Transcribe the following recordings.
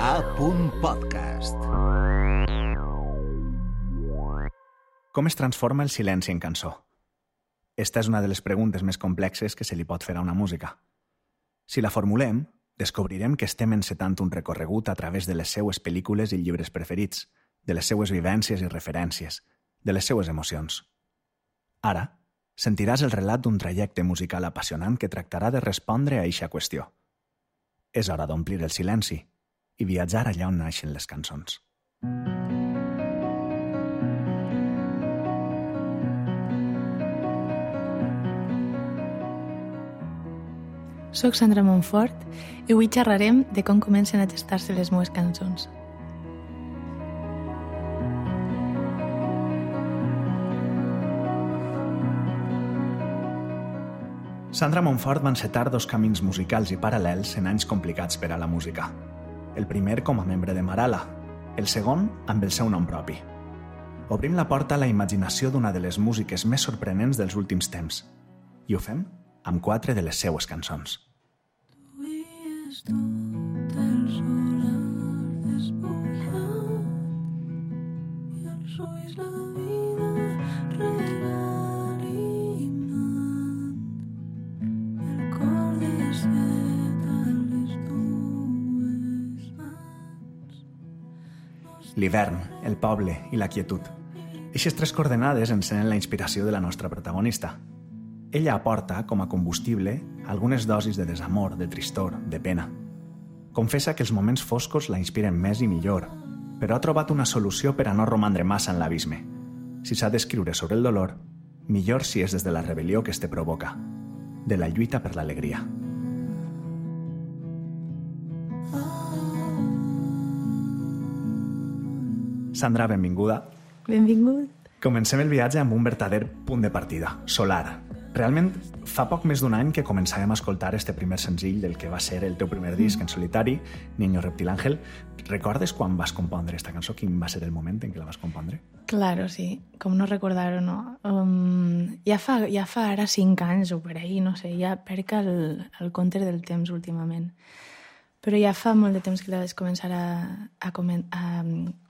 A. Podcast. Com es transforma el silenci en cançó? Esta és una de les preguntes més complexes que se li pot fer a una música. Si la formulem, descobrirem que estem encetant un recorregut a través de les seues pel·lícules i llibres preferits, de les seues vivències i referències, de les seues emocions. Ara, sentiràs el relat d'un trajecte musical apassionant que tractarà de respondre a eixa qüestió. És hora d'omplir el silenci i viatjar allà on naixen les cançons. Soc Sandra Montfort i avui xerrarem de com comencen a gestar-se les meves cançons. Sandra Montfort va encetar dos camins musicals i paral·lels en anys complicats per a la música. El primer com a membre de Marala, el segon amb el seu nom propi. Obrim la porta a la imaginació d'una de les músiques més sorprenents dels últims temps. I ho fem amb quatre de les seues cançons. L'hivern, el poble i la quietud. Eixes tres coordenades encenen la inspiració de la nostra protagonista. Ella aporta, com a combustible, algunes dosis de desamor, de tristor, de pena. Confessa que els moments foscos la inspiren més i millor, però ha trobat una solució per a no romandre massa en l'abisme. Si s'ha d'escriure sobre el dolor, millor si és des de la rebel·lió que este provoca, de la lluita per l'alegria. Sandra, benvinguda. Benvingut. Comencem el viatge amb un verdader punt de partida, Solar. Realment, fa poc més d'un any que començàvem a escoltar este primer senzill del que va ser el teu primer disc en solitari, Niño Reptil Ángel. Recordes quan vas compondre esta cançó? Quin va ser el moment en què la vas compondre? Claro, sí. Com no recordar-ho, no? Um, ja, fa, ja fa ara cinc anys o per ahir, no sé, ja perc el, el compte del temps últimament. Però ja fa molt de temps que la vaig començar a, a, a, a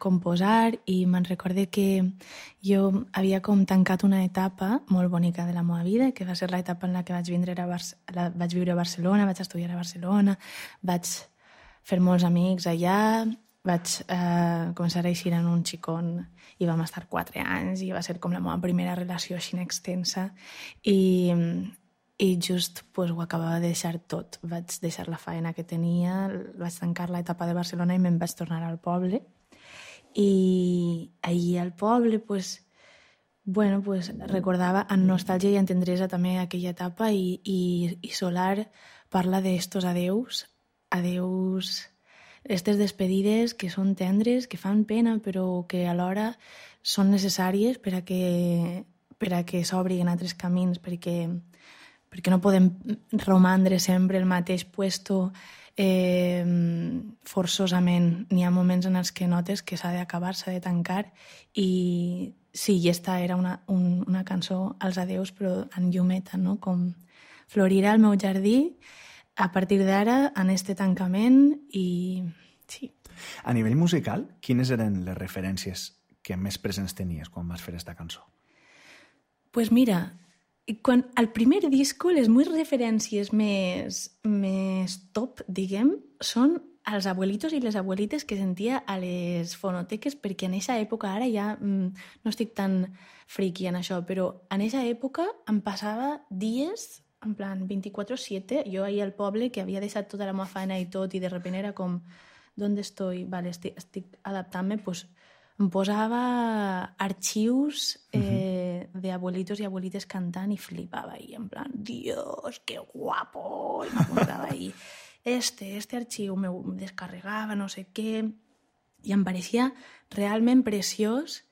composar i me'n recorde que jo havia com tancat una etapa molt bonica de la meva vida, que va ser l'etapa en la que vaig, vindre a Bar la, vaig viure a Barcelona, vaig estudiar a Barcelona, vaig fer molts amics allà, vaig eh, començar a eixir en un xicón i vam estar quatre anys i va ser com la meva primera relació així extensa i, i just pues, ho acabava de deixar tot. Vaig deixar la feina que tenia, vaig tancar l'etapa de Barcelona i me'n vaig tornar al poble. I ahir al poble, pues, bueno, pues, recordava amb nostàlgia i amb tendresa també aquella etapa i, i, i Solar parla d'estos adeus, adeus, estes despedides que són tendres, que fan pena, però que alhora són necessàries per a que, per a que s'obrin altres camins, perquè perquè no podem romandre sempre el mateix puesto eh, forçosament. N'hi ha moments en els que notes que s'ha d'acabar, s'ha de tancar i sí, i esta era una, un, una cançó als adeus però en llumeta, no? com florirà el meu jardí a partir d'ara en este tancament i sí. A nivell musical, quines eren les referències que més presents tenies quan vas fer aquesta cançó? Pues mira, quan al primer disco les meves referències més, més top, diguem, són els abuelitos i les abuelites que sentia a les fonoteques, perquè en aquesta època, ara ja mm, no estic tan friki en això, però en aquesta època em passava dies, en plan 24-7, jo ahir al poble, que havia deixat tota la meva feina i tot, i de repente era com, d'on estoy? Vale, estic, estic adaptant-me, pues, em posava arxius eh, uh -huh. d'abuelitos i abuelites cantant i flipava ahí, en plan, Dios, qué guapo, i m'apuntava ahí. Este, este arxiu me descarregava, no sé què, i em pareixia realment preciós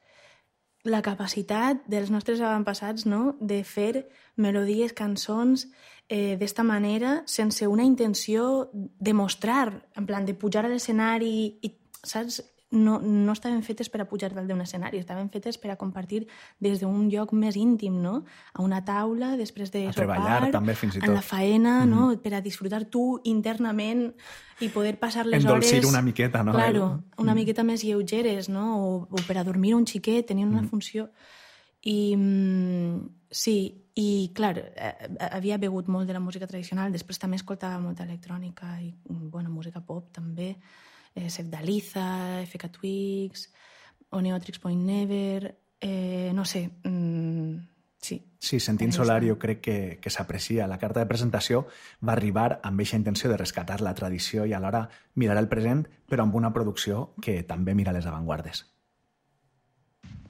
la capacitat dels nostres avantpassats no? de fer melodies, cançons eh, d'esta manera sense una intenció de mostrar, en plan de pujar a l'escenari i, saps? No, no estaven fetes per a pujar dalt d'un escenari, estaven fetes per a compartir des d'un lloc més íntim, no? A una taula, després de A sopar, treballar, també, fins i en la tot. faena, mm -hmm. no? Per a disfrutar tu internament i poder passar les Endolcir hores... una miqueta, no? Claro, una miqueta més lleugeres, no? O, o per a dormir un xiquet, tenien una funció... I mm, sí, i clar, eh, havia begut molt de la música tradicional, després també escoltava molta electrònica i, mm, bueno, música pop també, eh, Sef Daliza, FK Twigs, Oneotrix Point Never, eh, no sé, mm, sí. Sí, sentint Solar jo crec que, que s'aprecia. La carta de presentació va arribar amb aquesta intenció de rescatar la tradició i alhora mirar el present, però amb una producció que també mira les avantguardes.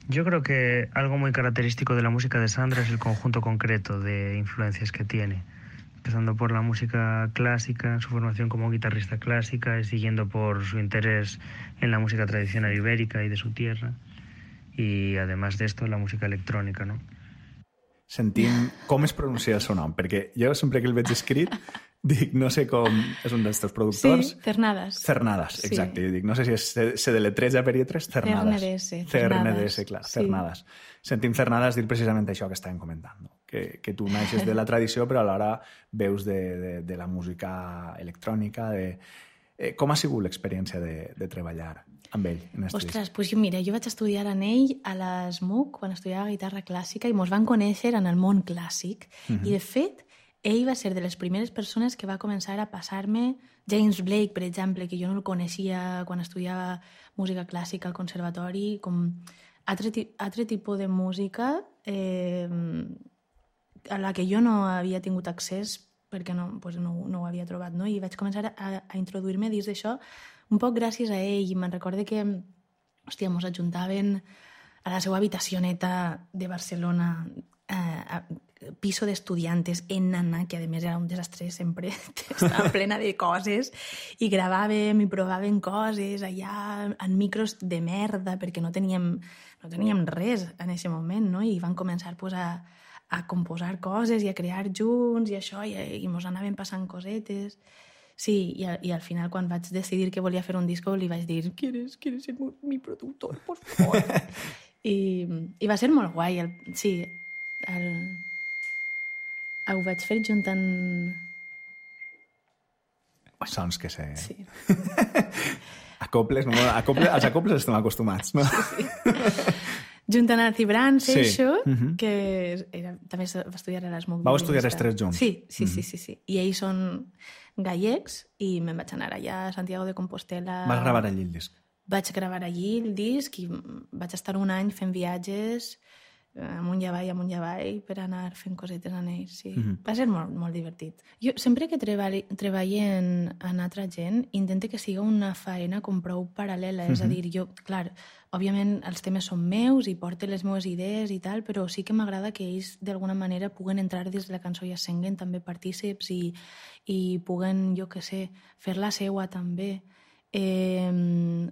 Yo creo que algo muy característico de la música de Sandra es el conjunto concreto de influencias que tiene, empezando por la música clásica, su formación como guitarrista clásica, y siguiendo por su interés en la música tradicional ibérica y de su tierra, y además de esto la música electrónica, ¿no? Sentint com es pronuncia el seu nom, perquè jo sempre que el veig escrit dic, no sé com... És un dels teus productors. Sí, Cernadas. Cernadas, Sí. exacte. Jo dic, no sé si es, se, deletreja per lletres, Cernadas. CRNDS, CRNDS, Cernadas. clar, Sí. Cernadas. Sentim Cernadas dir precisament això que estàvem comentant, no? Que, que tu naixes de la tradició però alhora veus de, de, de la música electrònica. De... Eh, com ha sigut l'experiència de, de treballar amb ell en? Ostres, doncs jo, mira, jo vaig estudiar en ell a l'ESMUC quan estudiava guitarra clàssica i mos van conèixer en el món clàssic. Mhm. I, de fet, ell va ser de les primeres persones que va començar a passar-me James Blake, per exemple, que jo no el coneixia quan estudiava música clàssica al conservatori, com altre, altre tipus de música eh, a la que jo no havia tingut accés perquè no, pues no, no ho havia trobat, no? I vaig començar a, a introduir-me dins d'això un poc gràcies a ell. I me'n recorde que, hòstia, mos ajuntaven a la seva habitacioneta de Barcelona, eh, a, piso d'estudiantes en nana, que a més era un desastre sempre, estava plena de coses, i gravàvem i provàvem coses allà en micros de merda, perquè no teníem, no teníem res en aquest moment, no? I van començar pues, a, a composar coses i a crear junts i això, i, i mos anaven passant cosetes. Sí, i, al- i al final quan vaig decidir que volia fer un disco li vaig dir ¿Quieres, quieres ser mu- mi productor, por favor? I, I va ser molt guai. El, sí, el, ho vaig fer juntant... Sons que se... Sí. Acoples, no? Acoples, als acoples estem acostumats, no? Juntant a Cibran, Sí. Seixo, Mhm. que era, també va estudiar a l'ESMUC. Vau estudiar els tres junts? Sí, sí, sí, Mhm. sí, sí. I ells són gallecs i me'n vaig anar allà a Santiago de Compostela. Vas gravar allí el disc. Vaig gravar allí el disc i vaig estar un any fent viatges amunt i avall, amunt i avall, per anar fent cosetes amb ells, sí. Mhm. Va ser molt, molt divertit. Jo sempre que treballi, treballi en, en altra gent, intente que siga una faena com prou paral·lela, és a Mhm. dir, jo, clar, òbviament els temes són meus i porte les meves idees i tal, però sí que m'agrada que ells d'alguna manera puguen entrar dins de la cançó i es senguen també partíceps i, i puguen, jo que sé, fer la seua també. Eh,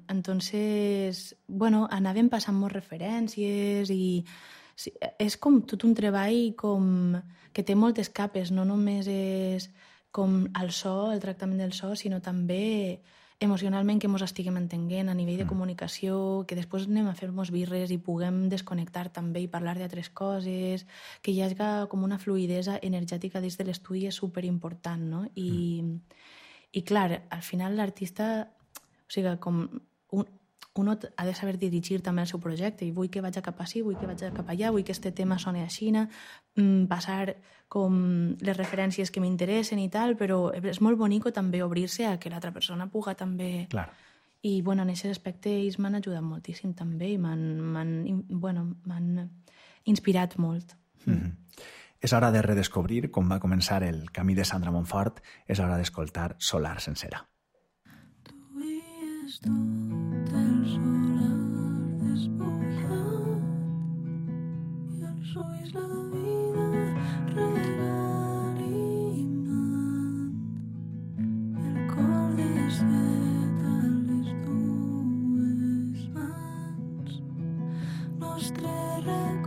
entonces, bueno, anàvem passant moltes referències i sí, és com tot un treball com que té moltes capes, no només és com el so, el tractament del so, sinó també emocionalment que mos estiguem entenguent a nivell de comunicació, que després anem a fer-nos birres i puguem desconnectar també i parlar d'altres coses, que hi hagi com una fluidesa energètica dins de l'estudi és superimportant, no? I, i clar, al final l'artista, o sigui, com un, uno t- ha de saber dirigir també el seu projecte i vull que vaig cap ací, vull que vaig cap allà, vull que este tema soni així, mm, passar com les referències que m'interessen i tal, però és molt bonic també obrir-se a que l'altra persona puga també... Clar. I bueno, en aquest aspecte ells m'han ajudat moltíssim també i m'han bueno, m'han inspirat molt. Mhm. És hora de redescobrir com va començar el camí de Sandra Montfort, és hora d'escoltar Solar sencera. Avui és tot ulls la vida regalimant el cor nostre record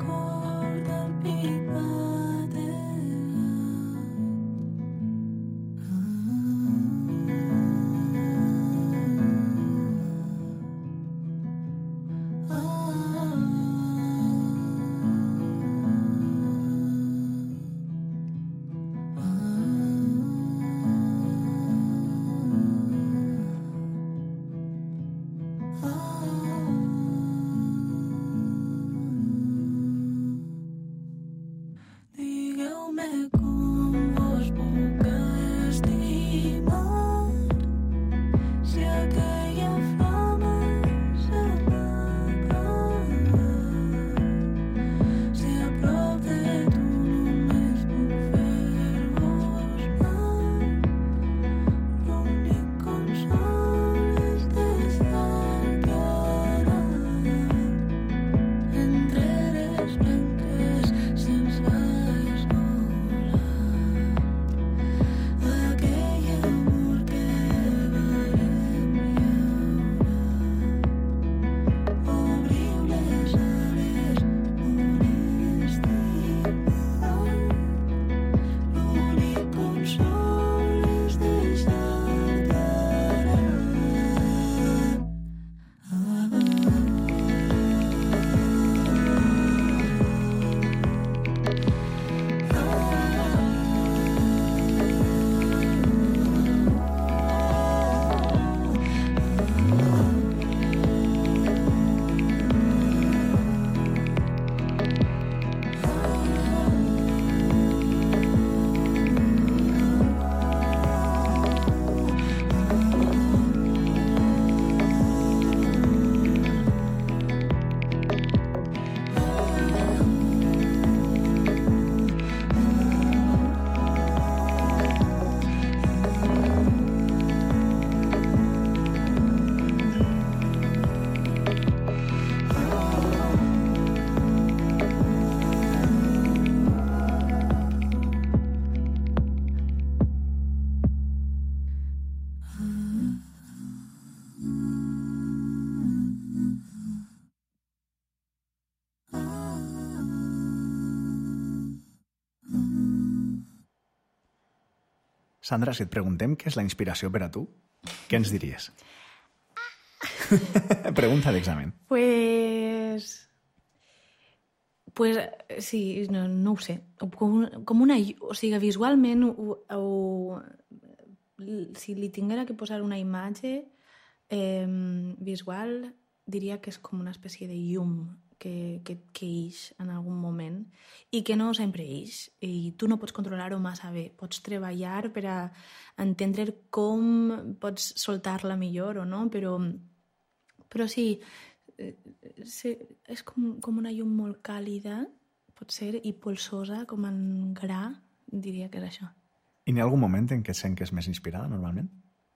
Sandra, si et preguntem què és la inspiració per a tu, què ens diries? Pregunta d'examen. Pues... Pues sí, no, no ho sé. Com, com una... O sigui, visualment, ho, ho, si li tinguera que posar una imatge eh, visual, diria que és com una espècie de llum que, que, que ix en algun moment i que no sempre ix. I tu no pots controlar-ho massa bé. Pots treballar per a entendre com pots soltar-la millor o no però, però sí eh, sí, és com, com una llum molt càlida pot ser i polsosa com en gra diria que és això. I n'hi ha algun moment en què sent que és més inspirada, normalment?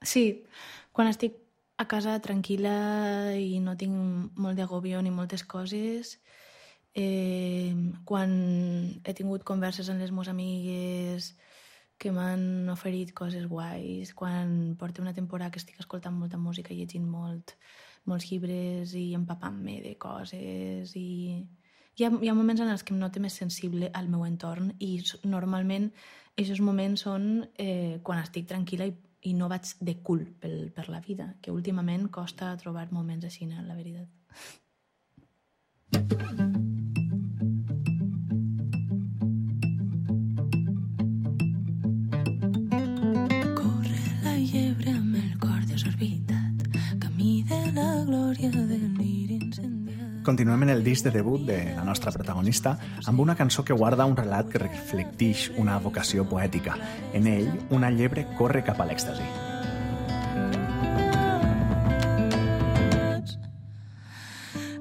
Sí, quan estic a casa tranquil·la i no tinc molt d'agobió ni moltes coses, eh, quan he tingut converses amb les meves amigues que m'han oferit coses guais, quan porto una temporada que estic escoltant molta música i llegint molt, molts llibres i empapant-me de coses i hi ha, hi ha moments en els que em noto més sensible al meu entorn i normalment aquests moments són eh, quan estic tranquil·la i, i no vaig de cul pel, per la vida, que últimament costa trobar moments així, la veritat. Corre la llebre amb el cor desorbitat, camí de la glòria del lir incendiat. Continuem en el disc de debut de la nostra protagonista amb una cançó que guarda un relat que reflectix una vocació poètica. En ell, una llebre corre cap a l'èxtasi.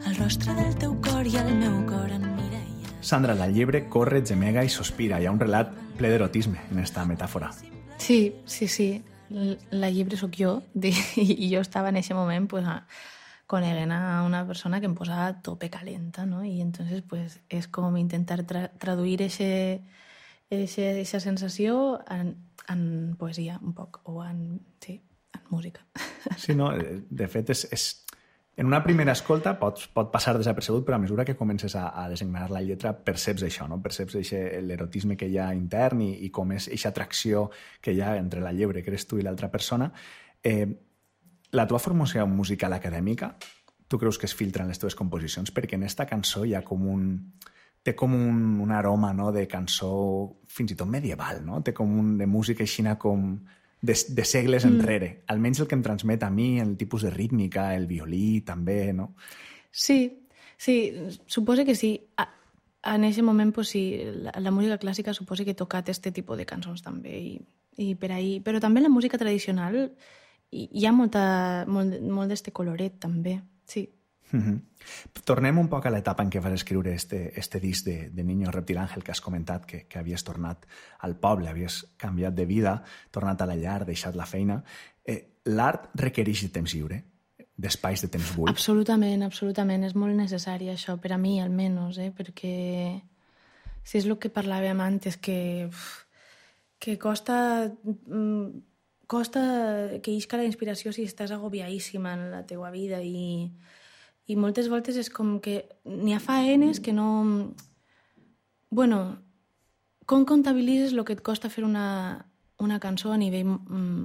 El rostre del teu cor i el meu cor en miralla. Sandra, la llebre corre, gemega i sospira. Hi ha un relat ple d'erotisme en esta metàfora. Sí, sí, sí. La llibre sóc jo i i jo estava en aquest moment pues, a, coneguent a una persona que em posava a tope calenta, ¿no? Y entonces pues es com intentar tra traduir ese, ese, esa sensació en, en poesia un poc, o en, sí, en música. Sí, no? eh, De fet, és, és... en una primera escolta pots, pot passar desapercebut, però a mesura que comences a, a desengranar la lletra perceps això, no? perceps l'erotisme que hi ha intern i, i com és eixa atracció que hi ha entre la llebre que eres tu i l'altra persona. Eh, la tua formació musical acadèmica, tu creus que es filtra en les teves composicions? Perquè en esta cançó hi ha com un... té com un, un aroma no? de cançó fins i tot medieval, no? té com un de música aixina com de, de segles mm. enrere. Almenys el que em transmet a mi, el tipus de rítmica, el violí també, no? Sí, sí, suposo que sí. A, en aquest moment, pues, sí, la, la música clàssica suposa que he tocat este tipus de cançons també. I, i per ahí... Però també la música tradicional hi, ha molta, molt, molt d'este coloret també, sí. Mm -hmm. Tornem un poc a l'etapa en què vas escriure este, este disc de, de Niño Reptilàngel que has comentat, que, que havies tornat al poble, havies canviat de vida, tornat a la llar, deixat la feina. Eh, L'art requereix de temps lliure, d'espais de temps buits. Absolutament, absolutament. És molt necessari això, per a mi almenys, eh? perquè si és el que parlàvem antes, que, que costa, mm, costa que isca la inspiració si estàs agobiadíssima en la teua vida i, i moltes voltes és com que n'hi ha faenes que no... Bueno, com comptabilitzes el que et costa fer una, una cançó a nivell mm,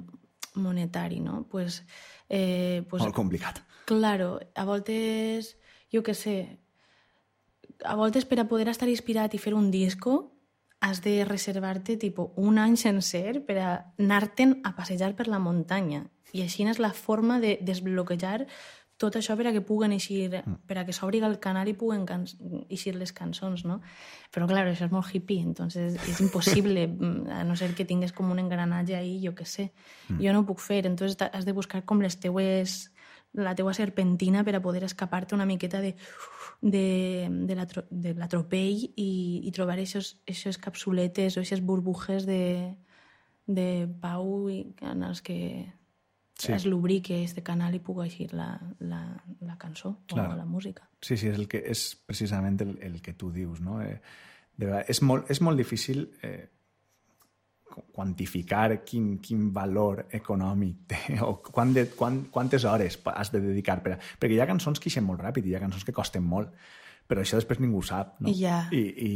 monetari, no? Pues, eh, pues, Molt complicat. Claro, a voltes, jo que sé, a voltes per a poder estar inspirat i fer un disco has de reservar-te tipo, un any sencer per a anar-te'n a passejar per la muntanya. I així és la forma de desbloquejar tot això per a que puguen eixir, per a que s'obri el canal i puguen can eixir les cançons, no? Però, clar, això és molt hippie, entonces és impossible, mm, a no ser que tingues com un engranatge ahí, jo que sé. Jo no ho puc fer, entonces has de buscar com les teues la teua serpentina per a poder escapar-te una miqueta de, de, de la tro- de l'atropell i, i trobar aquestes capsuletes o aquestes burbujes de, de pau i, en els que Sí. es lubrique este canal i pugui eixir la, la, la cançó Claro. o la música. Sí, sí, és, el que, és precisament el, el que tu dius, no? Eh, de vegades, és, molt, és molt difícil eh, quantificar quin, quin valor econòmic té o quant de, quant, quantes hores has de dedicar per a... Perquè hi ha cançons que ixen molt ràpid i hi ha cançons que costen molt, però això després ningú ho sap, no? Ja. I, i,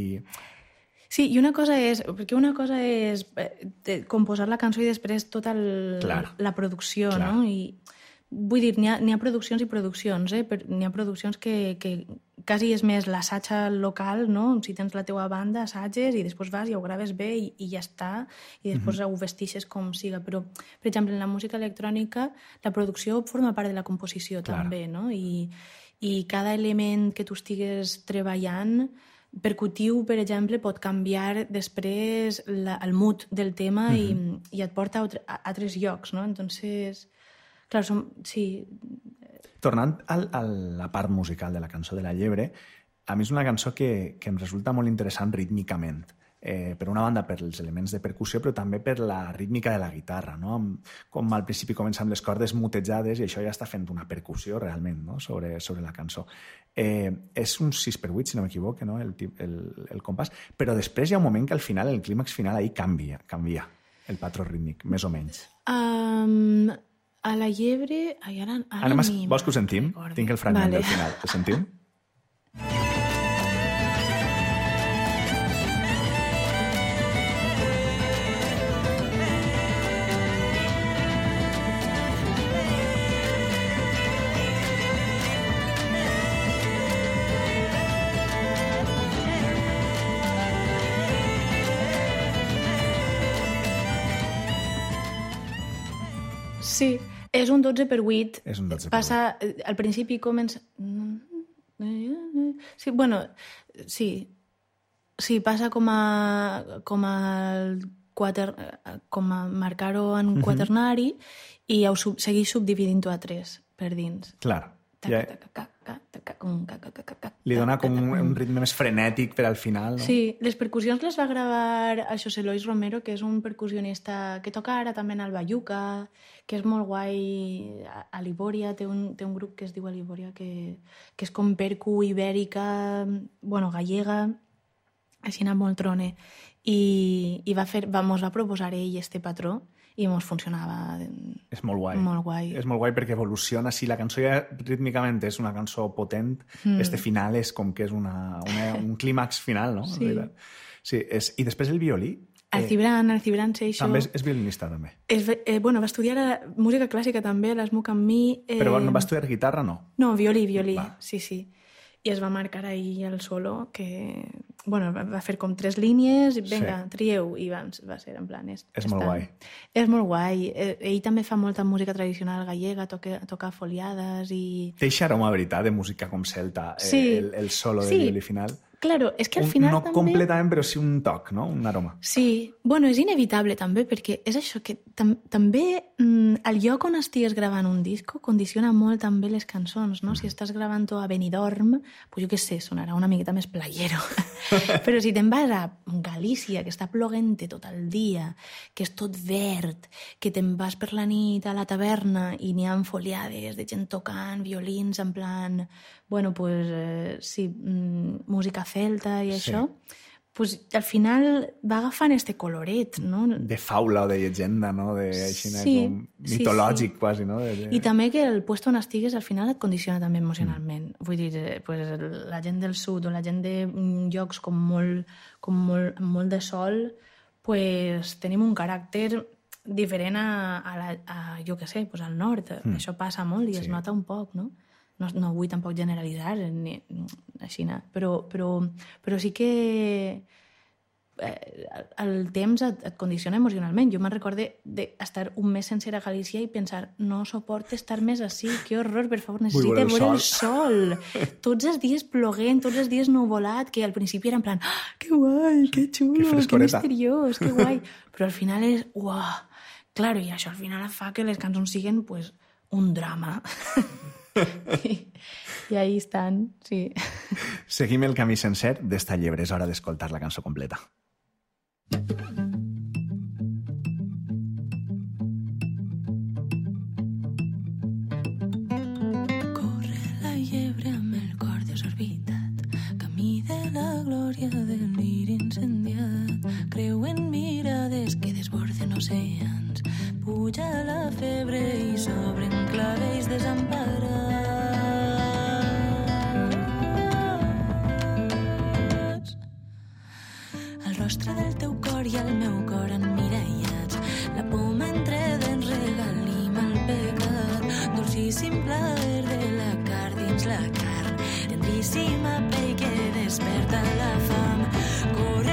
Sí, i una cosa és... Perquè una cosa és eh, composar la cançó i després tota el, Clar. la producció, Clar. no? I vull dir, n'hi ha, ha produccions i produccions, eh? N'hi ha produccions que, que quasi és més l'assaig local, no? Si tens la teua banda, assages i després vas i ho graves bé i, i ja està, i després ho vestixes com siga. Però, per exemple, en la música electrònica, la producció forma part de la composició Clar. també, no? I, I cada element que tu estigues treballant percutiu, per exemple, pot canviar després la, el mood del tema i, i et porta a altres llocs, no? Entonces, clar, som, sí, Tornant al, a la part musical de la cançó de la llebre, a mi és una cançó que, que em resulta molt interessant rítmicament. Eh, per una banda, per els elements de percussió, però també per la rítmica de la guitarra, no? Amb, com al principi comença amb les cordes mutejades i això ja està fent una percussió realment no? sobre, sobre la cançó. Eh, és un 6 per 8, si no m'equivoco, no? el, el, el compàs, però després hi ha un moment que al final, el clímax final, ahí canvia, canvia el patró rítmic, més o menys. Um, a la llebre... Ai, ara, ara Anem a, vols que ho sentim? recordo. Tinc el fragment vale. del final. El sentim? Sí, és un 12 per 8. És un 12 per Passa, eh, al principi comença... Sí, bueno, sí. Sí, passa com a, com a, quater, com a marcar-ho en un quaternari i ho sub, segueix subdividint-ho a tres per dins. Clar. Taca, Ja, taca, li dona com un, un ritme més frenètic per al final, no? Sí, les percussions les va gravar el José Luis Romero, que és un percussionista que toca ara també en el Bayuca, que és molt guai a, a Libòria, té un, té un grup que es diu a Libòria, que, que és com percu ibèrica, bueno, gallega, així molt trone. I, i va fer, va, mos va proposar ell este patró i mos funcionava És molt guai. molt guai. És molt guai perquè evoluciona. Si la cançó ja rítmicament és una cançó potent, mm. este final és com que és una, una, un clímax final, no? Sí. sí és, I després el violí. El Cibran, el Cibran Seixo... També és, és violinista, també. És, eh, bueno, va estudiar a- música clàssica també, a l'ESMUC amb mi. Eh, Però no va estudiar guitarra, no. No, violí, violí, Va. sí, sí. I es va marcar ahir el solo, que bueno, va- fer com tres línies, i vinga, Sí. trieu, i va, va ser en plan... És, És molt guai. És molt guai. Eh, Ell també fa molta música tradicional gallega, toca, toca foliades i... Deixa aroma, veritat, de música com celta, eh, Sí. el, el solo de Sí. violí final. Claro, és que al Un- final no també... completament, però sí un toc, no? Un aroma. Sí, bueno, és inevitable també, perquè és això, que tam també mm, el lloc on estigues gravant un disco condiciona molt també les cançons, no? Si estàs gravant-ho a Benidorm, pues jo què sé, sonarà una miqueta més playero. Però si te'n vas a Galícia, que està ploguent tot el dia, que és tot verd, que te'n vas per la nit a la taverna i n'hi ha foliades de gent tocant violins en plan... Bueno, pues, eh, sí, mm, música celta i Sí. això, pues, al final va agafant este coloret, no? De faula o de llegenda, no? De, així, Sí, com sí, mitològic, sí. quasi, no? De, de... I també que el puesto on estigues al final et condiciona també emocionalment. Mm. Vull dir, eh, pues, la gent del sud o la gent de mm, llocs com molt, com molt, molt de sol, pues, tenim un caràcter diferent a, a, la, a jo què sé, pues, al nord. Mm. Això passa molt i sí. es Sí. nota un poc, no? No, no vull tampoc generalitzar, ni, així, no? però, però, però sí que eh, el temps et, et condiciona emocionalment. Jo me'n recorde d'estar un mes sencer a Galícia i pensar no soporto estar més així, que horror, per favor, necessito veure el veure el sol. tots els dies ploguent, tots els dies nuvolat, que al principi era en plan, ah, que guai, que xulo, Que que, frescoreta." misteriós, que guai. Però al final és, uah, claro, i això al final fa que les cançons siguin pues, un drama. I, I ahí estan, sí. Seguim el camí sencer d'esta llebre. És hora d'escoltar la cançó completa. Corre la llebre amb el cor desorbitat, camí de la glòria del lir incendiat. Creuen mirades que desborden oceans, Puja la febre i s'obren clavells desemparats. El rostre del teu cor i el meu cor en emmirallats, la poma entre dents regalim el pecat, dolcíssim plaer de la car dins la carn, tendríssima pell que desperta la fam, cor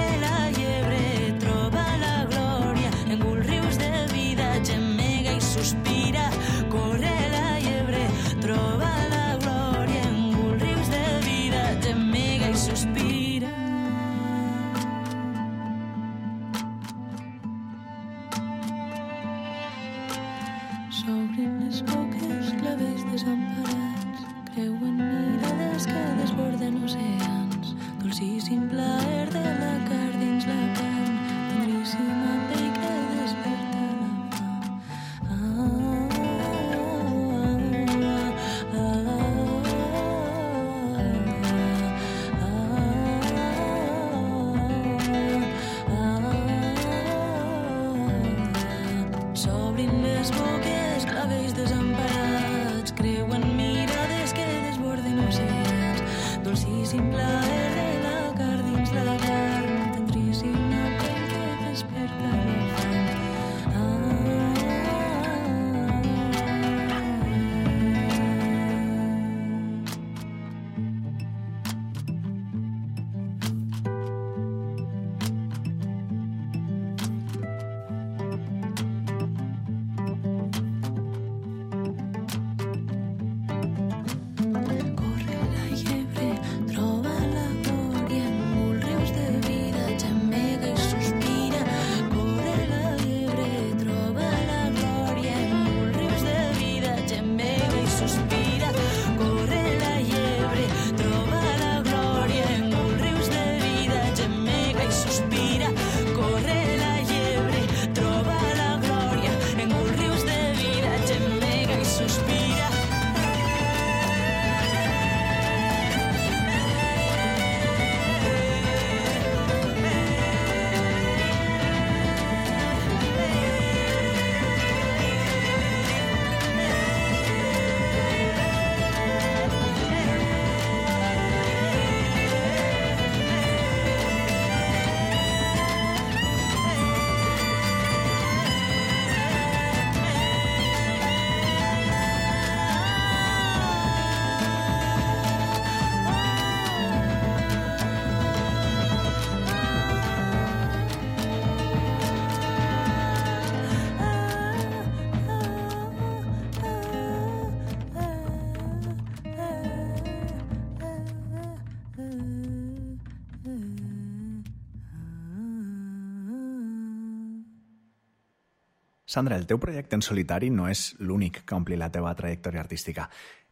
Sandra, el teu projecte en solitari no és l'únic que ompli la teva trajectòria artística.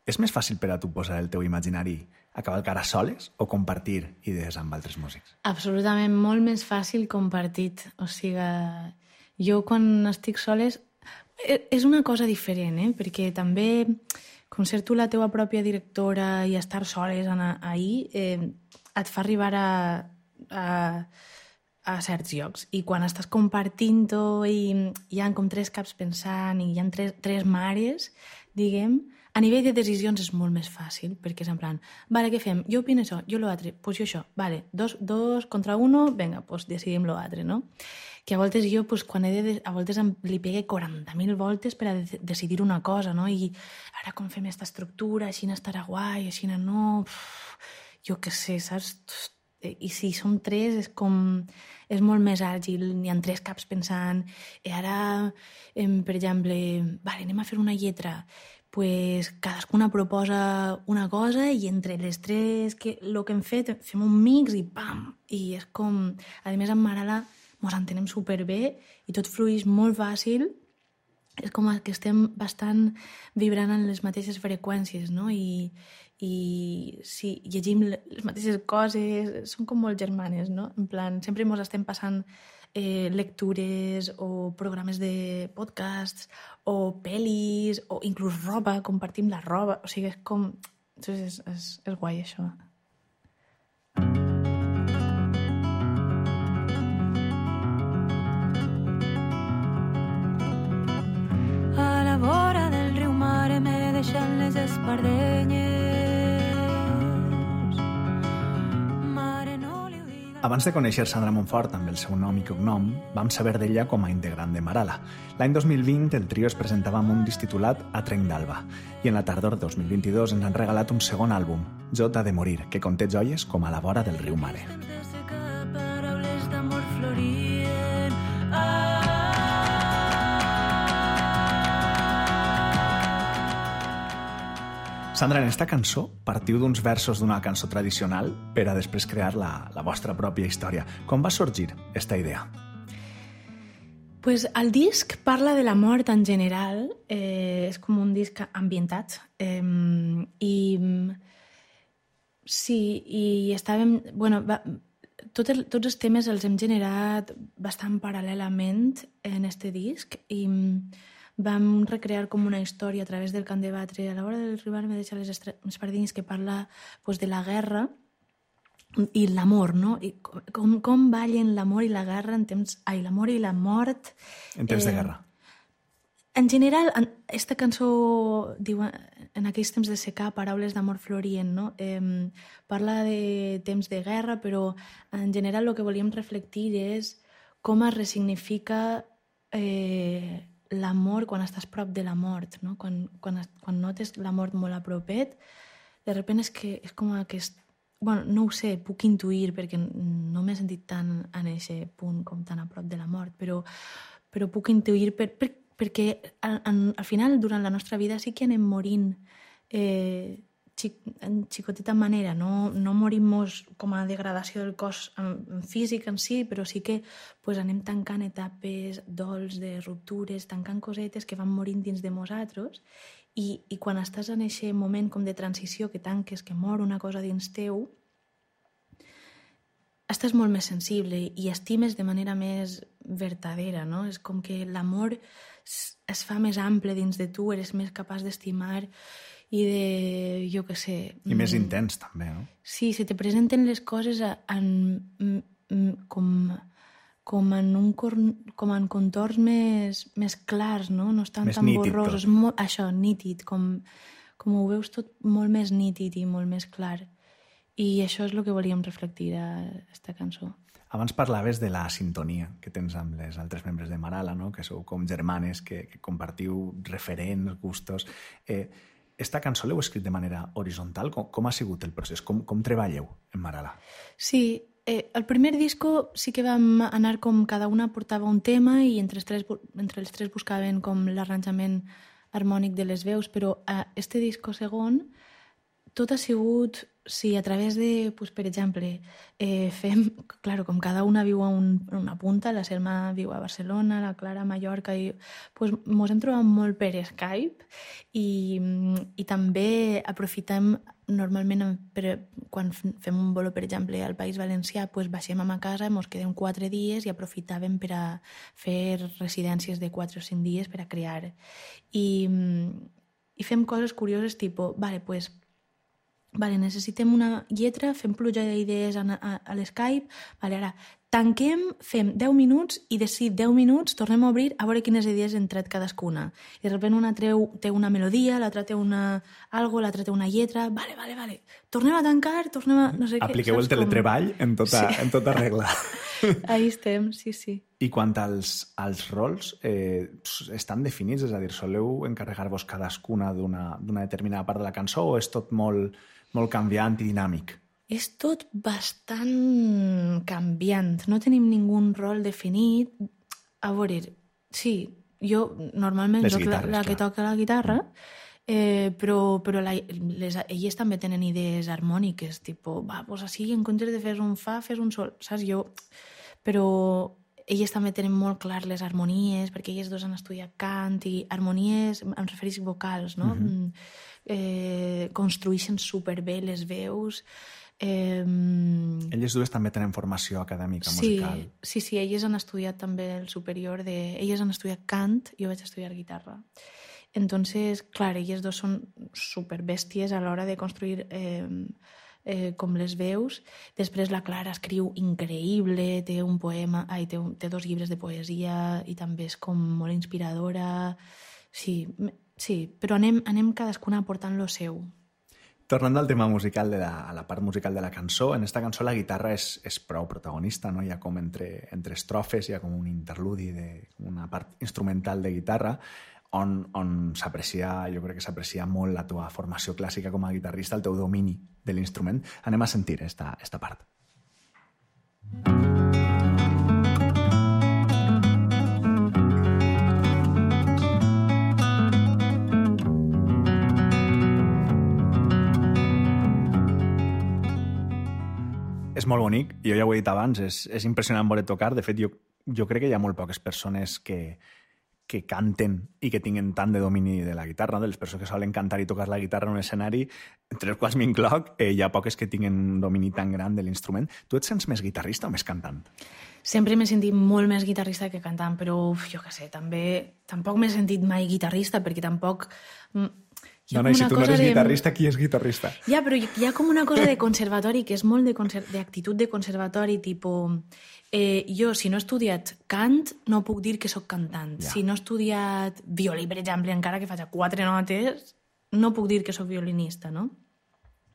És més fàcil per a tu posar el teu imaginari a cavalcar a soles o compartir idees amb altres músics? Absolutament molt més fàcil compartit. O sigui, jo quan estic soles... e- És una cosa diferent, eh? perquè també, tu la teua pròpia directora i estar soles en, ahir, eh, et fa arribar a, a, a certs llocs. I quan estàs compartint-ho i hi ha com tres caps pensant i hi ha tres, tres mares, diguem, a nivell de decisions és molt més fàcil, perquè és en plan, vale, què fem? Jo opino això, jo l'altre, pues jo això, vale, dos, dos contra uno, venga, pues decidim l'altre, no? Que a voltes jo, pues, quan he de, a voltes em, li pegue 40.000 voltes per a de decidir una cosa, no? I ara com fem aquesta estructura, així estarà guai, així no... Uf, jo què sé, saps? I si som tres és com... És molt més àgil, n'hi ha tres caps pensant. I ara, em, per exemple, vale, anem a fer una lletra pues cadascuna proposa una cosa i entre les tres que, el que hem fet fem un mix i pam! I és com... A més, amb Marala mos entenem superbé i tot fluix molt fàcil. És com que estem bastant vibrant en les mateixes freqüències, no? I, i sí, llegim les mateixes coses, són com molt germanes, no? En plan, sempre mos estem passant eh, lectures o programes de podcasts o pel·lis o inclús roba, compartim la roba, o sigui, és com... Entonces és, és, és guai això. A la vora del riu Mare me deixen les espardenyes. Abans de conèixer Sandra Montfort amb el seu nom i cognom, vam saber d'ella com a integrant de Marala. L'any 2020 el trio es presentava amb un disc titulat A Trenc d'Alba i en la tardor 2022 ens han regalat un segon àlbum, Jota de Morir, que conté joies com a la vora del riu Mare. Sandra, en esta cançó partiu d'uns versos d'una cançó tradicional per a després crear la, la vostra pròpia història. Com va sorgir esta idea? Pues el disc parla de la mort en general, eh, és com un disc ambientat eh, i sí, i estàvem... Bueno, va, tot el, tots els temes els hem generat bastant paral·lelament en este disc i vam recrear com una història a través del cant de batre. A l'hora del rival me deixa les espardines que parla pues, de la guerra i l'amor, no? I com, com ballen l'amor i la guerra en temps... Ai, l'amor i la mort... En temps eh, de guerra. En general, en, esta cançó diu en aquells temps de secar, paraules d'amor florient, no? Eh, parla de temps de guerra, però en general el que volíem reflectir és com es resignifica eh, l'amor quan estàs prop de la mort, no? Quan, quan, quan notes la mort molt a propet, de repente és que és com aquest... Bueno, no ho sé, puc intuir perquè no m'he sentit tan en aquest punt com tan a prop de la mort, però, però puc intuir per, per, perquè al, al final, durant la nostra vida, sí que anem morint eh, en xicoteta manera, no, no morim com a degradació del cos en, en físic en si, però sí que pues, anem tancant etapes dols, de ruptures, tancant cosetes que van morint dins de nosaltres i, i quan estàs en aquest moment com de transició que tanques, que mor una cosa dins teu, estàs molt més sensible i estimes de manera més vertadera, no? És com que l'amor es fa més ample dins de tu, eres més capaç d'estimar i de, jo què sé... I més mm, intens, també, no? Sí, se te presenten les coses en, com, com, en un cor, com en contorns més, més clars, no? No estan més tan nítid, borrosos. Tot. Molt, això, nítid, com, com ho veus tot molt més nítid i molt més clar. I això és el que volíem reflectir a aquesta cançó. Abans parlaves de la sintonia que tens amb les altres membres de Marala, no? que sou com germanes, que, que compartiu referents, gustos... Eh, esta cançó l'heu escrit de manera horitzontal? Com, com ha sigut el procés? Com, com treballeu en Marala? Sí, eh, el primer disco sí que vam anar com cada una portava un tema i entre els tres, entre els tres buscaven com l'arranjament harmònic de les veus, però a este disco segon tot ha sigut Sí, a través de, pues, per exemple, eh, fem, claro, com cada una viu a un, una punta, la Selma viu a Barcelona, la Clara a Mallorca, i pues, mos hem trobat molt per Skype i, i també aprofitem normalment per, quan fem un bolo, per exemple, al País Valencià, pues, baixem a ma casa, mos quedem quatre dies i aprofitàvem per a fer residències de quatre o cinc dies per a crear. I, i fem coses curioses, tipus, vale, pues, Vale, necessitem una lletra, fem pluja d'idees a, a, a l'Skype. Vale, ara, tanquem, fem 10 minuts i de 10 minuts tornem a obrir a veure quines idees han tret cadascuna. I de sobte una treu, té una melodia, l'altra té una algo, l'altra té una lletra... Vale, vale, vale. Tornem a tancar, tornem a... No sé Apliqueu què, el teletreball com... en, tota, sí. en tota regla. Ahí estem, sí, sí. I quant als, als rols, eh, estan definits? És a dir, soleu encarregar-vos cadascuna d'una determinada part de la cançó o és tot molt molt canviant i dinàmic. És tot bastant canviant. No tenim ningú rol definit. A veure, sí, jo normalment soc la, la que toca la guitarra, eh, però, però la, les, elles també tenen idees harmòniques, tipo, va, pues així, en comptes de fer un fa, fes un sol, saps? Jo... Però elles també tenen molt clar les harmonies, perquè elles dos han estudiat cant i harmonies, em referís vocals, no? Mhm. Mm -hmm eh, construeixen superbé les veus. Eh, elles dues també tenen formació acadèmica sí, musical. Sí, sí, elles han estudiat també el superior de... Elles han estudiat cant, jo vaig estudiar guitarra. Entonces, clar, elles dos són superbèsties a l'hora de construir eh, eh, com les veus. Després la Clara escriu increïble, té un poema, ai, té, un, té dos llibres de poesia i també és com molt inspiradora. Sí, Sí, però anem, anem cadascuna aportant lo seu. Tornant al tema musical, de la, a la part musical de la cançó, en esta cançó la guitarra és, és prou protagonista, no? Hi ha com entre, entre estrofes, hi ha com un interludi de una part instrumental de guitarra on, on s'aprecia, jo crec que s'aprecia molt la teva formació clàssica com a guitarrista, el teu domini de l'instrument. Anem a sentir esta, esta part. És molt bonic, jo ja ho he dit abans, és, és impressionant veure tocar. De fet, jo, jo crec que hi ha molt poques persones que, que canten i que tinguen tant de domini de la guitarra, de les persones que solen cantar i tocar la guitarra en un escenari, entre els quals m'incloc, eh, hi ha poques que tinguen un domini tan gran de l'instrument. Tu et sents més guitarrista o més cantant? Sempre m'he sentit molt més guitarrista que cantant, però uf, jo què sé, també tampoc m'he sentit mai guitarrista perquè tampoc mm, No, no, i si tu no eres de- guitarrista, qui és guitarrista? Ja, però hi ha com una cosa de conservatori que és molt de d'actitud de conservatori, tipus... Eh, jo, si no he estudiat cant, no puc dir que sóc cantant. Ja. Si no he estudiat violí, per exemple, encara que faig quatre notes, no puc dir que sóc violinista, no?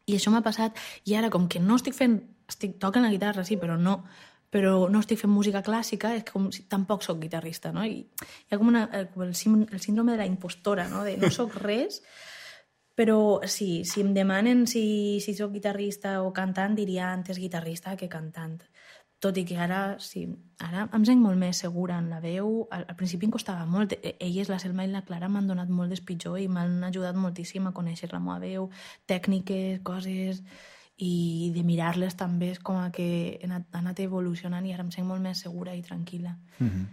I això m'ha passat, i ara, com que no estic fent... Estic tocant la guitarra, sí, però no però no estic fent música clàssica, és com si tampoc sóc guitarrista, no? I hi ha com una, el, sim- el síndrome de la impostora, no? De no sóc res, però sí, si em demanen si, si sóc guitarrista o cantant, diria antes guitarrista que cantant. Tot i que ara, sí, ara em sent molt més segura en la veu. Al, al principi em costava molt. E- Elles, la Selma i la Clara, m'han donat molt d'espitjor i m'han ajudat moltíssim a conèixer la meva veu, tècniques, coses i de mirar-les també és com a que he anat, anat evolucionant i ara em sent molt més segura i tranquil·la. Mhm.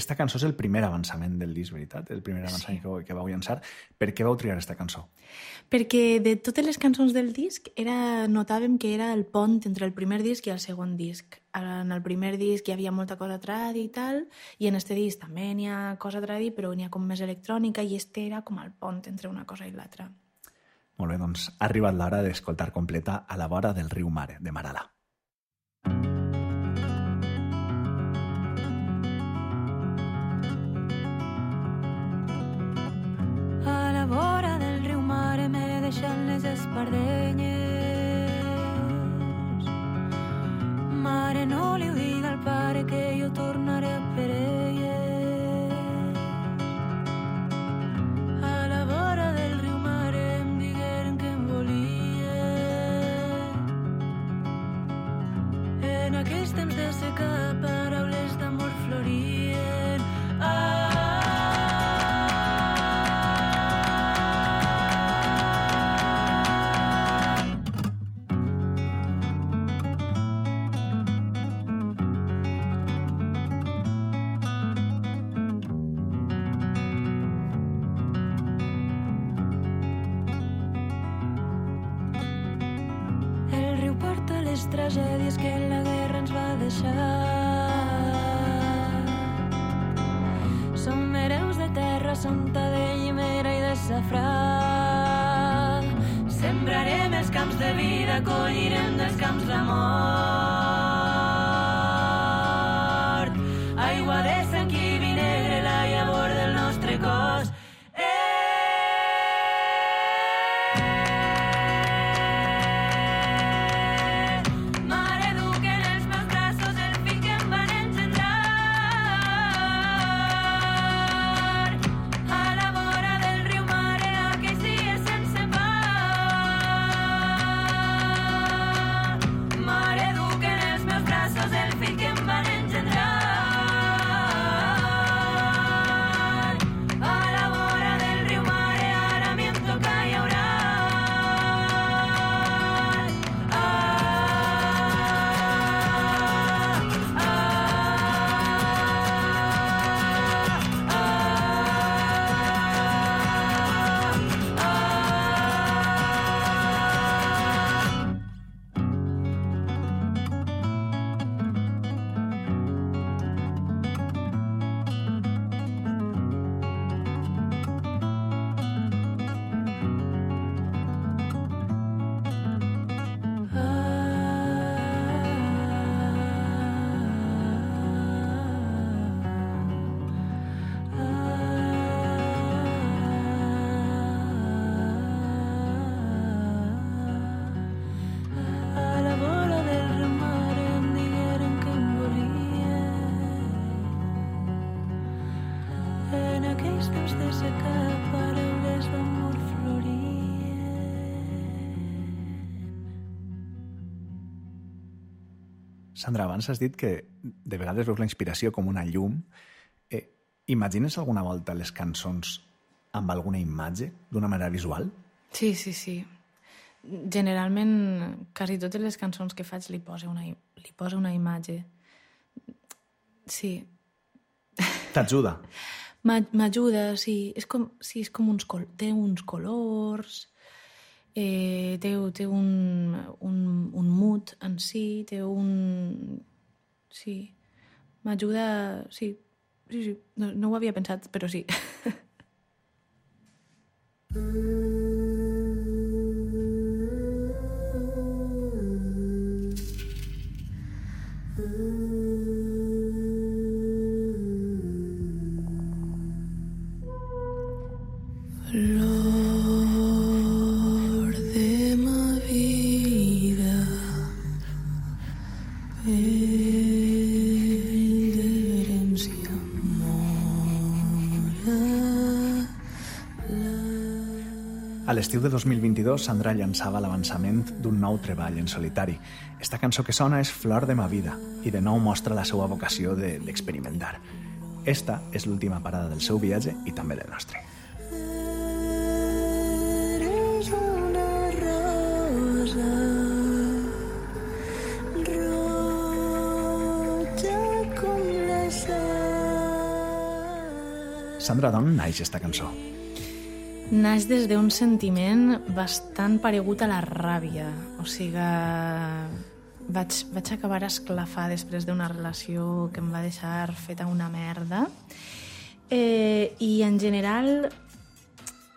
Esta cançó és el primer avançament del disc, veritat? El primer avançament Sí. que, que vau llançar. Per què vau triar esta cançó? Perquè de totes les cançons del disc era, notàvem que era el pont entre el primer disc i el segon disc. En el primer disc hi havia molta cosa tradi i tal, i en este disc també n'hi ha cosa tradi, però n'hi ha com més electrònica, i este era com el pont entre una cosa i l'altra. Molt bé, doncs ha arribat l'hora d'escoltar completa a la vora del riu Mare, de Marala. Sandra, abans has dit que de vegades veus la inspiració com una llum. Eh, imagines alguna volta les cançons amb alguna imatge, d'una manera visual? Sí, sí, sí. Generalment, quasi totes les cançons que faig li posa una, li posa una imatge. Sí. T'ajuda? M'a- M'ajuda, sí. És com, sí, és com uns, col té uns colors, eh, té, té un, un, un mood en si, té un... Sí. M'ajuda... Sí, sí, sí. No, no ho havia pensat, però sí. Flor l'estiu de 2022, Sandra llançava l'avançament d'un nou treball en solitari. Esta cançó que sona és Flor de ma vida i de nou mostra la seva vocació de- d'experimentar. Esta és l'última parada del seu viatge i també del nostre. Eres una rosa. Sandra, d'on naix esta cançó? Naix des d'un sentiment bastant paregut a la ràbia. O sigui, vaig, vaig acabar esclafar després d'una relació que em va deixar feta una merda. Eh, I en general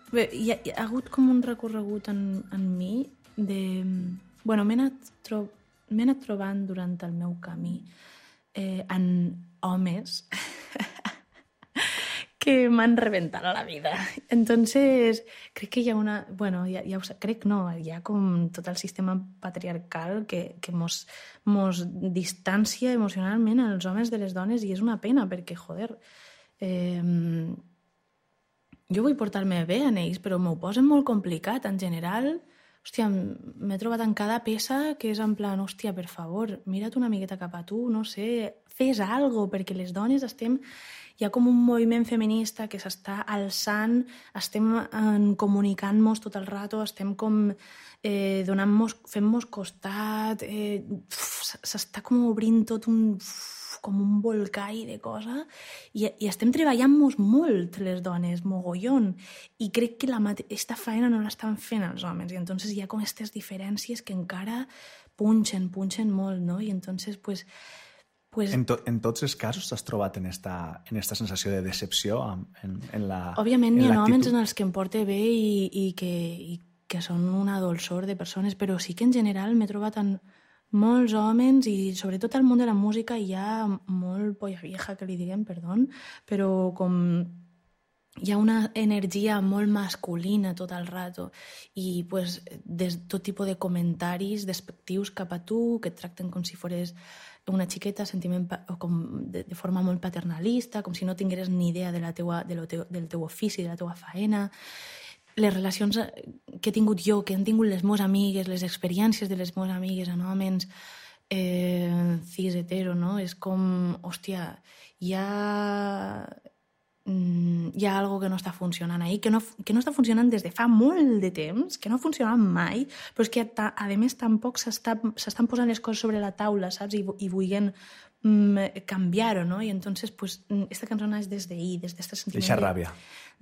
bé, hi, ha, hi ha hagut com un recorregut en, en mi de... Bueno, m'he anat, tro anat trobant durant el meu camí eh, en homes que m'han reventat a la vida. Entonces, crec que ha una... Bueno, ja ho sé, crec no, ha com tot el sistema patriarcal que, que mos, mos distància emocionalment als homes de les dones i és una pena perquè, joder, eh, jo vull portar-me bé en ells, però m'ho posen molt complicat. En general, hòstia, m'he trobat en cada peça que és en plan, hòstia, per favor, mira't una miqueta cap a tu, no sé, fes algo, perquè les dones estem... Hi ha com un moviment feminista que s'està alçant, estem en, comunicant-nos tot el rato, estem com eh, donant-nos, fent-nos costat, eh, s'està com obrint tot un... com un volcà de cosa i, i estem treballant-nos molt les dones, mogollon i crec que la aquesta feina no l'estan fent els homes i entonces hi ha com aquestes diferències que encara punxen, punxen molt, no? I entonces, pues, pues En, to en tots els casos t'has trobat en esta, en esta sensació de decepció en, en, en la Òbviament en hi ha l'actitud? en els que em porte bé i, i, que, i que són una dolçor de persones, però sí que en general m'he trobat en molts homes i sobretot al món de la música hi ha molt polla vieja, que li diguem, perdó, però com hi ha una energia molt masculina tot el rato i pues, des tot tipus de comentaris despectius cap a tu, que et tracten com si fores una xiqueta, sentiment o com de, de forma molt paternalista, com si no tingueres ni idea de la teua, de lo teu, del teu ofici, de la teua faena. Les relacions que he tingut jo, que han tingut les meves amigues, les experiències de les meves amigues en homes eh, cis hetero, no? És com, hòstia, hi ha hi ha algo que no està funcionant ahí, que no, que no està funcionant des de fa molt de temps, que no ha funcionat mai, però és que ta, a més tampoc s'estan posant les coses sobre la taula, saps? I, i vulguin mm, canviar-ho, no? I entonces, pues, mm, esta cançó naix des d'ahir, des d'este sentiment Eixa de- ràbia.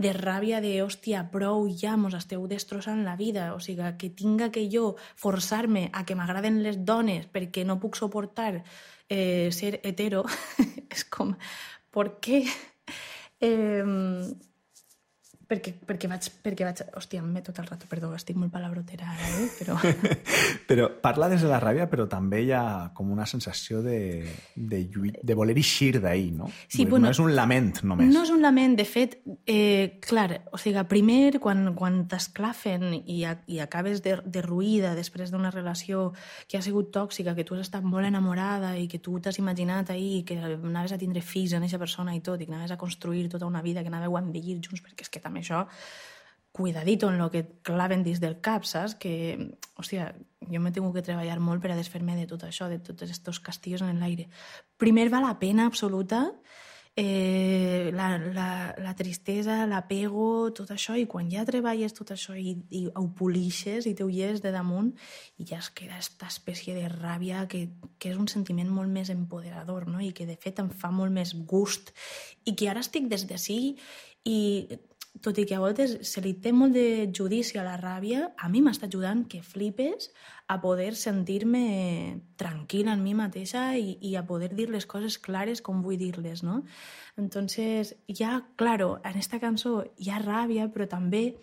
de ràbia de, hòstia, prou ja, mos esteu destrossant la vida. O sigui, que tinga que jo forçar-me a que m'agraden les dones perquè no puc suportar eh, ser hetero, és com, per què? Eh, perquè, perquè, vaig, perquè vaig... Hòstia, m'he tot el rato, perdó, estic molt palabrotera ara, eh? però... Però parla des de la ràbia, però també hi ha com una sensació de, de, lluit, de voler eixir d'ahir, no? Sí, bueno, no és un lament, només. No és un lament, de fet, eh, clar, o sigui, primer, quan, quan t'esclafen i, a, i acabes de, derruïda després d'una relació que ha sigut tòxica, que tu has estat molt enamorada i que tu t'has imaginat ahir que anaves a tindre fills en aquesta persona i tot, i que anaves a construir tota una vida, que anàveu a envellir junts, perquè és que també això cuidadito en lo que claven dins del cap, saps? Que, hòstia, jo m'he tingut que treballar molt per a desfer-me de tot això, de tots aquests castillos en l'aire. Primer va la pena absoluta, eh, la, la, la tristesa, l'apego, tot això, i quan ja treballes tot això i, i ho polixes i t'ho lleves de damunt, i ja es queda aquesta espècie de ràbia que, que és un sentiment molt més empoderador, no? i que de fet em fa molt més gust, i que ara estic des de sí i tot i que a voltes se li té molt de judici a la ràbia, a mi m'està ajudant que flipes a poder sentir-me tranquil·la en mi mateixa i, i a poder dir les coses clares com vull dir-les, no? Entonces, ja, claro, en esta cançó hi ha ràbia, però també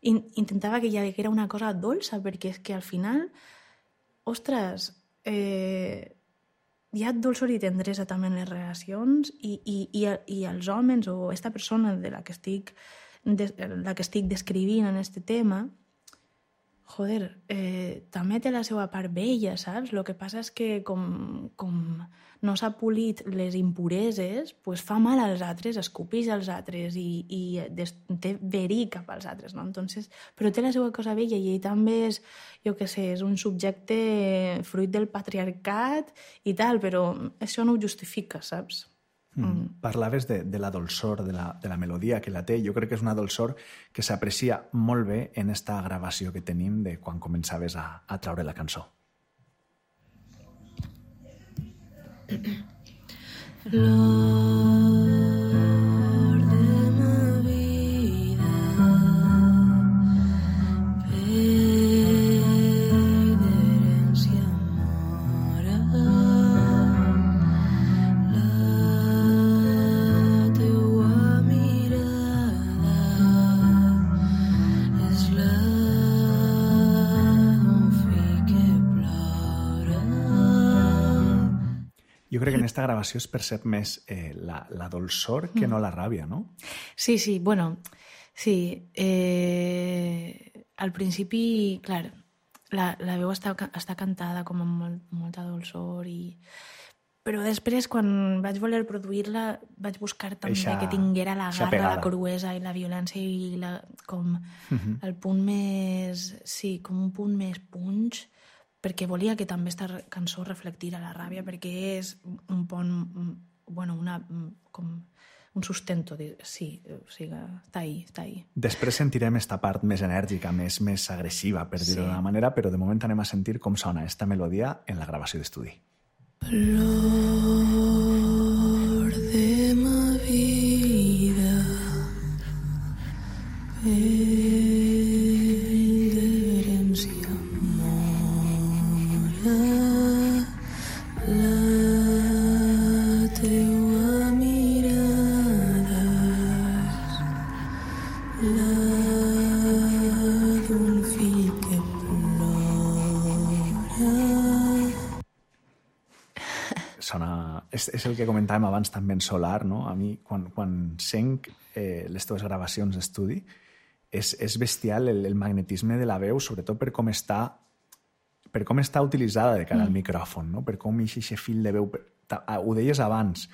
in, intentava que hi haguera una cosa dolça, perquè és que al final, ostres, eh, hi ha dolçor i tendresa també en les relacions i, i, i, i els homes o aquesta persona de la que estic de, la que estic descrivint en aquest tema, joder, eh, també té la seva part bella, saps? El que passa és que com, com no s'ha polit les impureses, pues fa mal als altres, escupix als altres i, i des, té verí cap als altres, no? Entonces, però té la seva cosa bella i ell també és, jo què sé, és un subjecte fruit del patriarcat i tal, però això no ho justifica, saps? Mm. Mm. Parlaves de, de la dolçor, de la, de la melodia que la té. Jo crec que és una dolçor que s'aprecia molt bé en esta gravació que tenim de quan començaves a, a traure la cançó. Flor gravació es percep més eh, la, la dolçor que no la ràbia, no? Sí, sí, bueno, sí. Eh, al principi, clar, la, la veu està, està cantada com amb molt, molta dolçor i... Però després, quan vaig voler produir-la, vaig buscar també Eixa- que tinguera la garra, la cruesa i la violència i la, com el punt més... Sí, com un punt més punx, perquè volia que també esta re- cançó reflectira la ràbia, perquè és un pont, mm, bueno, una, mm, com un sustento, de, sí, o sigui, està ahí, està ahí. Després sentirem esta part més enèrgica, més, més agressiva, per dir-ho Sí. d'una manera, però de moment anem a sentir com sona esta melodia en la gravació d'estudi. Flor abans també en Solar, no? A mi, quan, quan senc eh, les teves gravacions d'estudi, és, és bestial el, el magnetisme de la veu, sobretot per com està per com està utilitzada de cara al micròfon, no? per com ix aquest fil de veu... per- ah, Ho deies abans,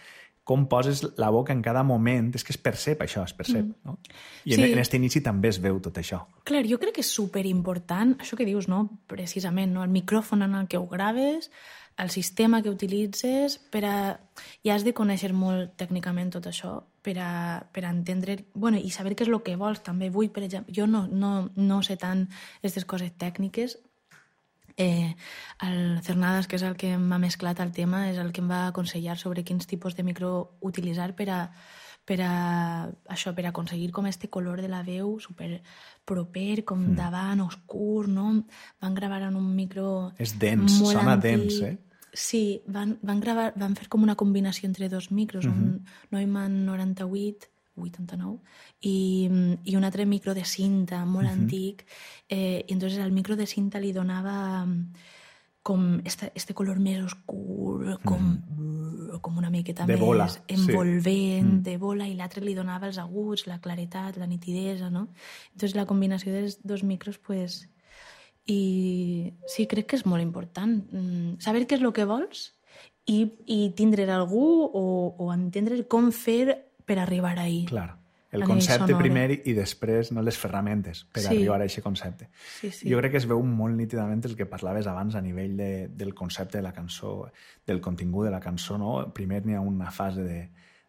com poses la boca en cada moment, és que es percep això, es percep. No? I en, Sí. en este inici també es veu tot això. Clar, jo crec que és superimportant, això que dius, no? precisament, no? el micròfon en el que ho graves, el sistema que utilitzes, per a... i has de conèixer molt tècnicament tot això per a, per a entendre, bueno, i saber què és el que vols també. Vull, per exemple, jo no, no, no sé tant aquestes coses tècniques, Eh, el Cernadas, que és el que m'ha mesclat el tema, és el que em va aconsellar sobre quins tipus de micro utilitzar per a, per a, això, per a aconseguir com este color de la veu super proper, com mm. davant, oscur, no? Van gravar en un micro És dens, sona antic. dens, eh? Sí, van, van, gravar, van fer com una combinació entre dos micros, mm -hmm. un Neumann 98 89, i, i un altre micro de cinta molt uh -huh. antic, eh, i entonces al micro de cinta li donava mm, com este, este color més oscur, com, uh -huh. com una miqueta De més bola, sí. envolvent, Mm. de bola, i l'altre li donava els aguts, la claretat, la nitidesa, no? Entonces la combinació dels dos micros, pues... I sí, crec que és molt important mm, saber què és el que vols i, i tindre algú o, o entendre com fer per arribar ahí. Clar. El concepte primer i després no les ferramentes per Sí. arribar a aquest concepte. Sí, sí. Jo crec que es veu molt nítidament el que parlaves abans a nivell de, del concepte de la cançó, del contingut de la cançó, no? Primer n'hi ha una fase de,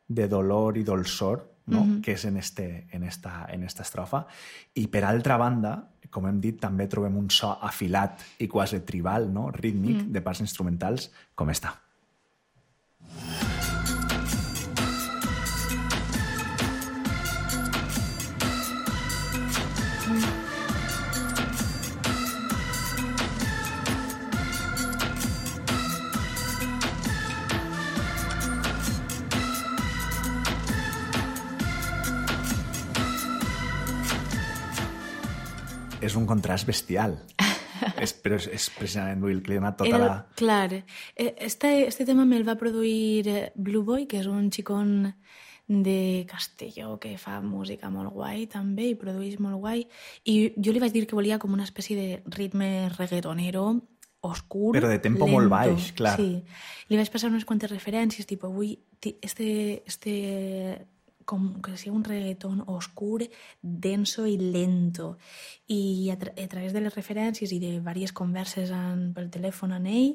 de dolor i dolçor, no? Mhm. que és en, este, en, esta, en esta estrofa, i per altra banda, com hem dit, també trobem un so afilat i quasi tribal, no? rítmic, Mm. de parts instrumentals, com està. És un contrast bestial. és, però és, és precisament vull, li dona tota Era, la... Clar, eh, este, este tema me'l va produir eh, Blue Boy, que és un xicón de Castelló que fa música molt guai també i produeix molt guai i jo li vaig dir que volia com una espècie de ritme reggaetonero oscur, Però de tempo lento. molt baix, clar. Sí. Li vaig passar unes quantes referències, tipo, avui este, este com que sigui un reggaeton oscur, denso i lento. I a, tra a través de les referències i de diverses converses en, pel telèfon amb ell,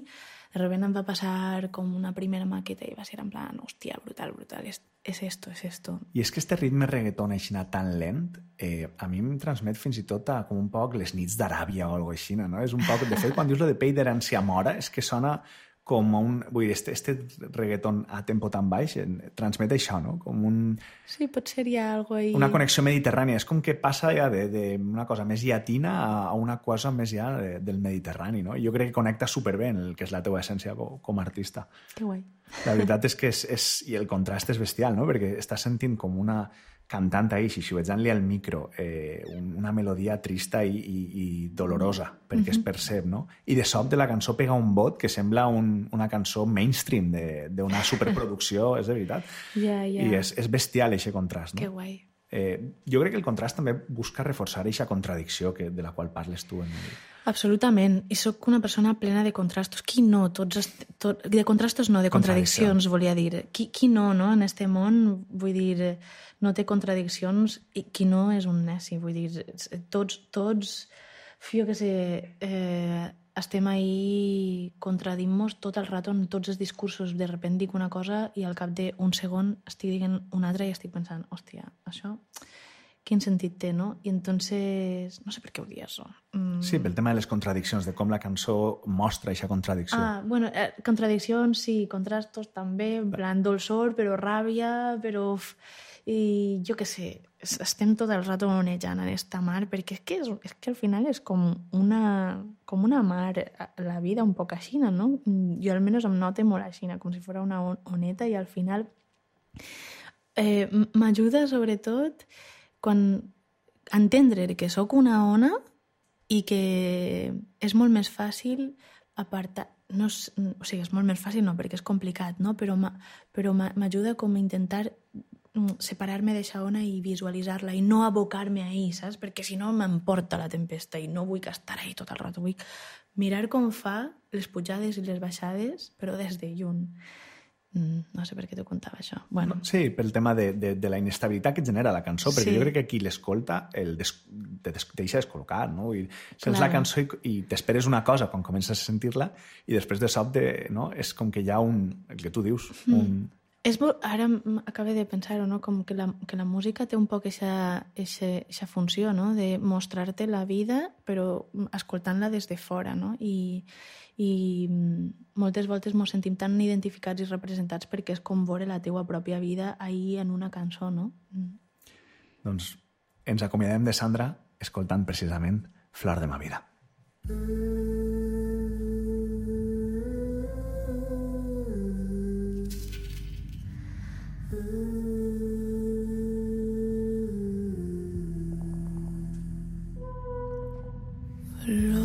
de repente em va passar com una primera maqueta i va ser en plan, hòstia, brutal, brutal, és, és esto, és esto. I és que este ritme reggaeton així tan lent, eh, a mi em transmet fins i tot a, com un poc les nits d'Aràbia o alguna així, no? És un poc... De fet, quan dius lo de pell d'herència mora, és que sona com un... Vull dir, este, este reggaeton a tempo tan baix eh, transmet això, no? Com un, Sí, potser hi ha algo ahí... una connexió mediterrània. És com que passa ja de, de una cosa més llatina a, una cosa més ja de, del Mediterrani, no? Jo crec que connecta superbé en el que és la teva essència com, com a artista. Que guai. La veritat és que és, és, i el contrast és bestial, no? Perquè estàs sentint com una cantant ahí, xiuxiuejant-li al micro, eh, un- una melodia trista i, i, i dolorosa, perquè es percep, no? I de sobte la cançó pega un bot que sembla un, una cançó mainstream de- d'una superproducció, és de veritat. Ja, ja. I és, és bestial, aquest contrast, Que no? guai. Eh, jo crec que el contrast també busca reforçar aquesta contradicció que, de la qual parles tu. En. Absolutament. I sóc una persona plena de contrastos. Qui no? Tots, est- tot, de contrastos no, de contradiccions, volia dir. Qui, qui no, no? En este món, vull dir, no té contradiccions i qui no és un neci. Vull dir, tots, tots jo que sé, eh, estem ahí contradint-nos tot el rato en tots els discursos. De repente dic una cosa i al cap d'un segon estic dient una altra i estic pensant, hòstia, això quin sentit té, no? I entonces... No sé per què ho dies, això. Mm. Sí, pel tema de les contradiccions, de com la cançó mostra aquesta contradicció. Ah, bueno, eh, contradiccions, sí, contrastos també, en plan dolçor, però ràbia, però... I jo què sé, estem tot el rato onejant en esta mar, perquè és que, és, és que al final és com una, com una mar, la vida un poc aixina, no? Jo almenys em note molt aixina, com si fos una on- oneta, i al final eh, m'ajuda sobretot quan entendre que sóc una ona i que és molt més fàcil apartar... No és, o sigui, és molt més fàcil, no, perquè és complicat, no? però m'a- però m'a- m'ajuda com a intentar mm, separar-me d'aquesta ona i visualitzar-la i no abocar-me ahí, saps? Perquè si no m'emporta la tempesta i no vull estar ahí tot el rato. Vull mirar com fa les pujades i les baixades, però des de lluny. Mm, no sé per què t'ho contava, això. Bueno, Sí, pel tema de, de, de la inestabilitat que genera la cançó, perquè Sí. jo crec que qui l'escolta el des, te des, deixa descol·locat, no? I sents Clar. la cançó i, i t'esperes una cosa quan comences a sentir-la i després de sobte no? és com que hi ha un, el que tu dius, Mm. un... És molt, ara acabé de pensar-ho, no? com que la, que la música té un poc aquesta funció no? de mostrar-te la vida però escoltant-la des de fora no? I, i mm, moltes voltes ens sentim tan identificats i representats perquè és com veure la teua pròpia vida ahir en una cançó, no? Mm. Doncs ens acomiadem de Sandra escoltant precisament Flor de ma vida. Flor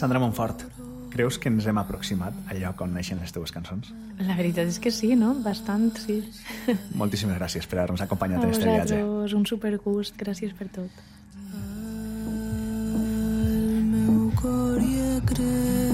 Sandra Montfort, creus que ens hem aproximat al lloc on neixen les teves cançons? La veritat és que sí, no? Bastant, sí. Moltíssimes gràcies per haver-nos acompanyat A en este viatge. vosaltres, un supergust. Gràcies per tot. El meu cor ja creu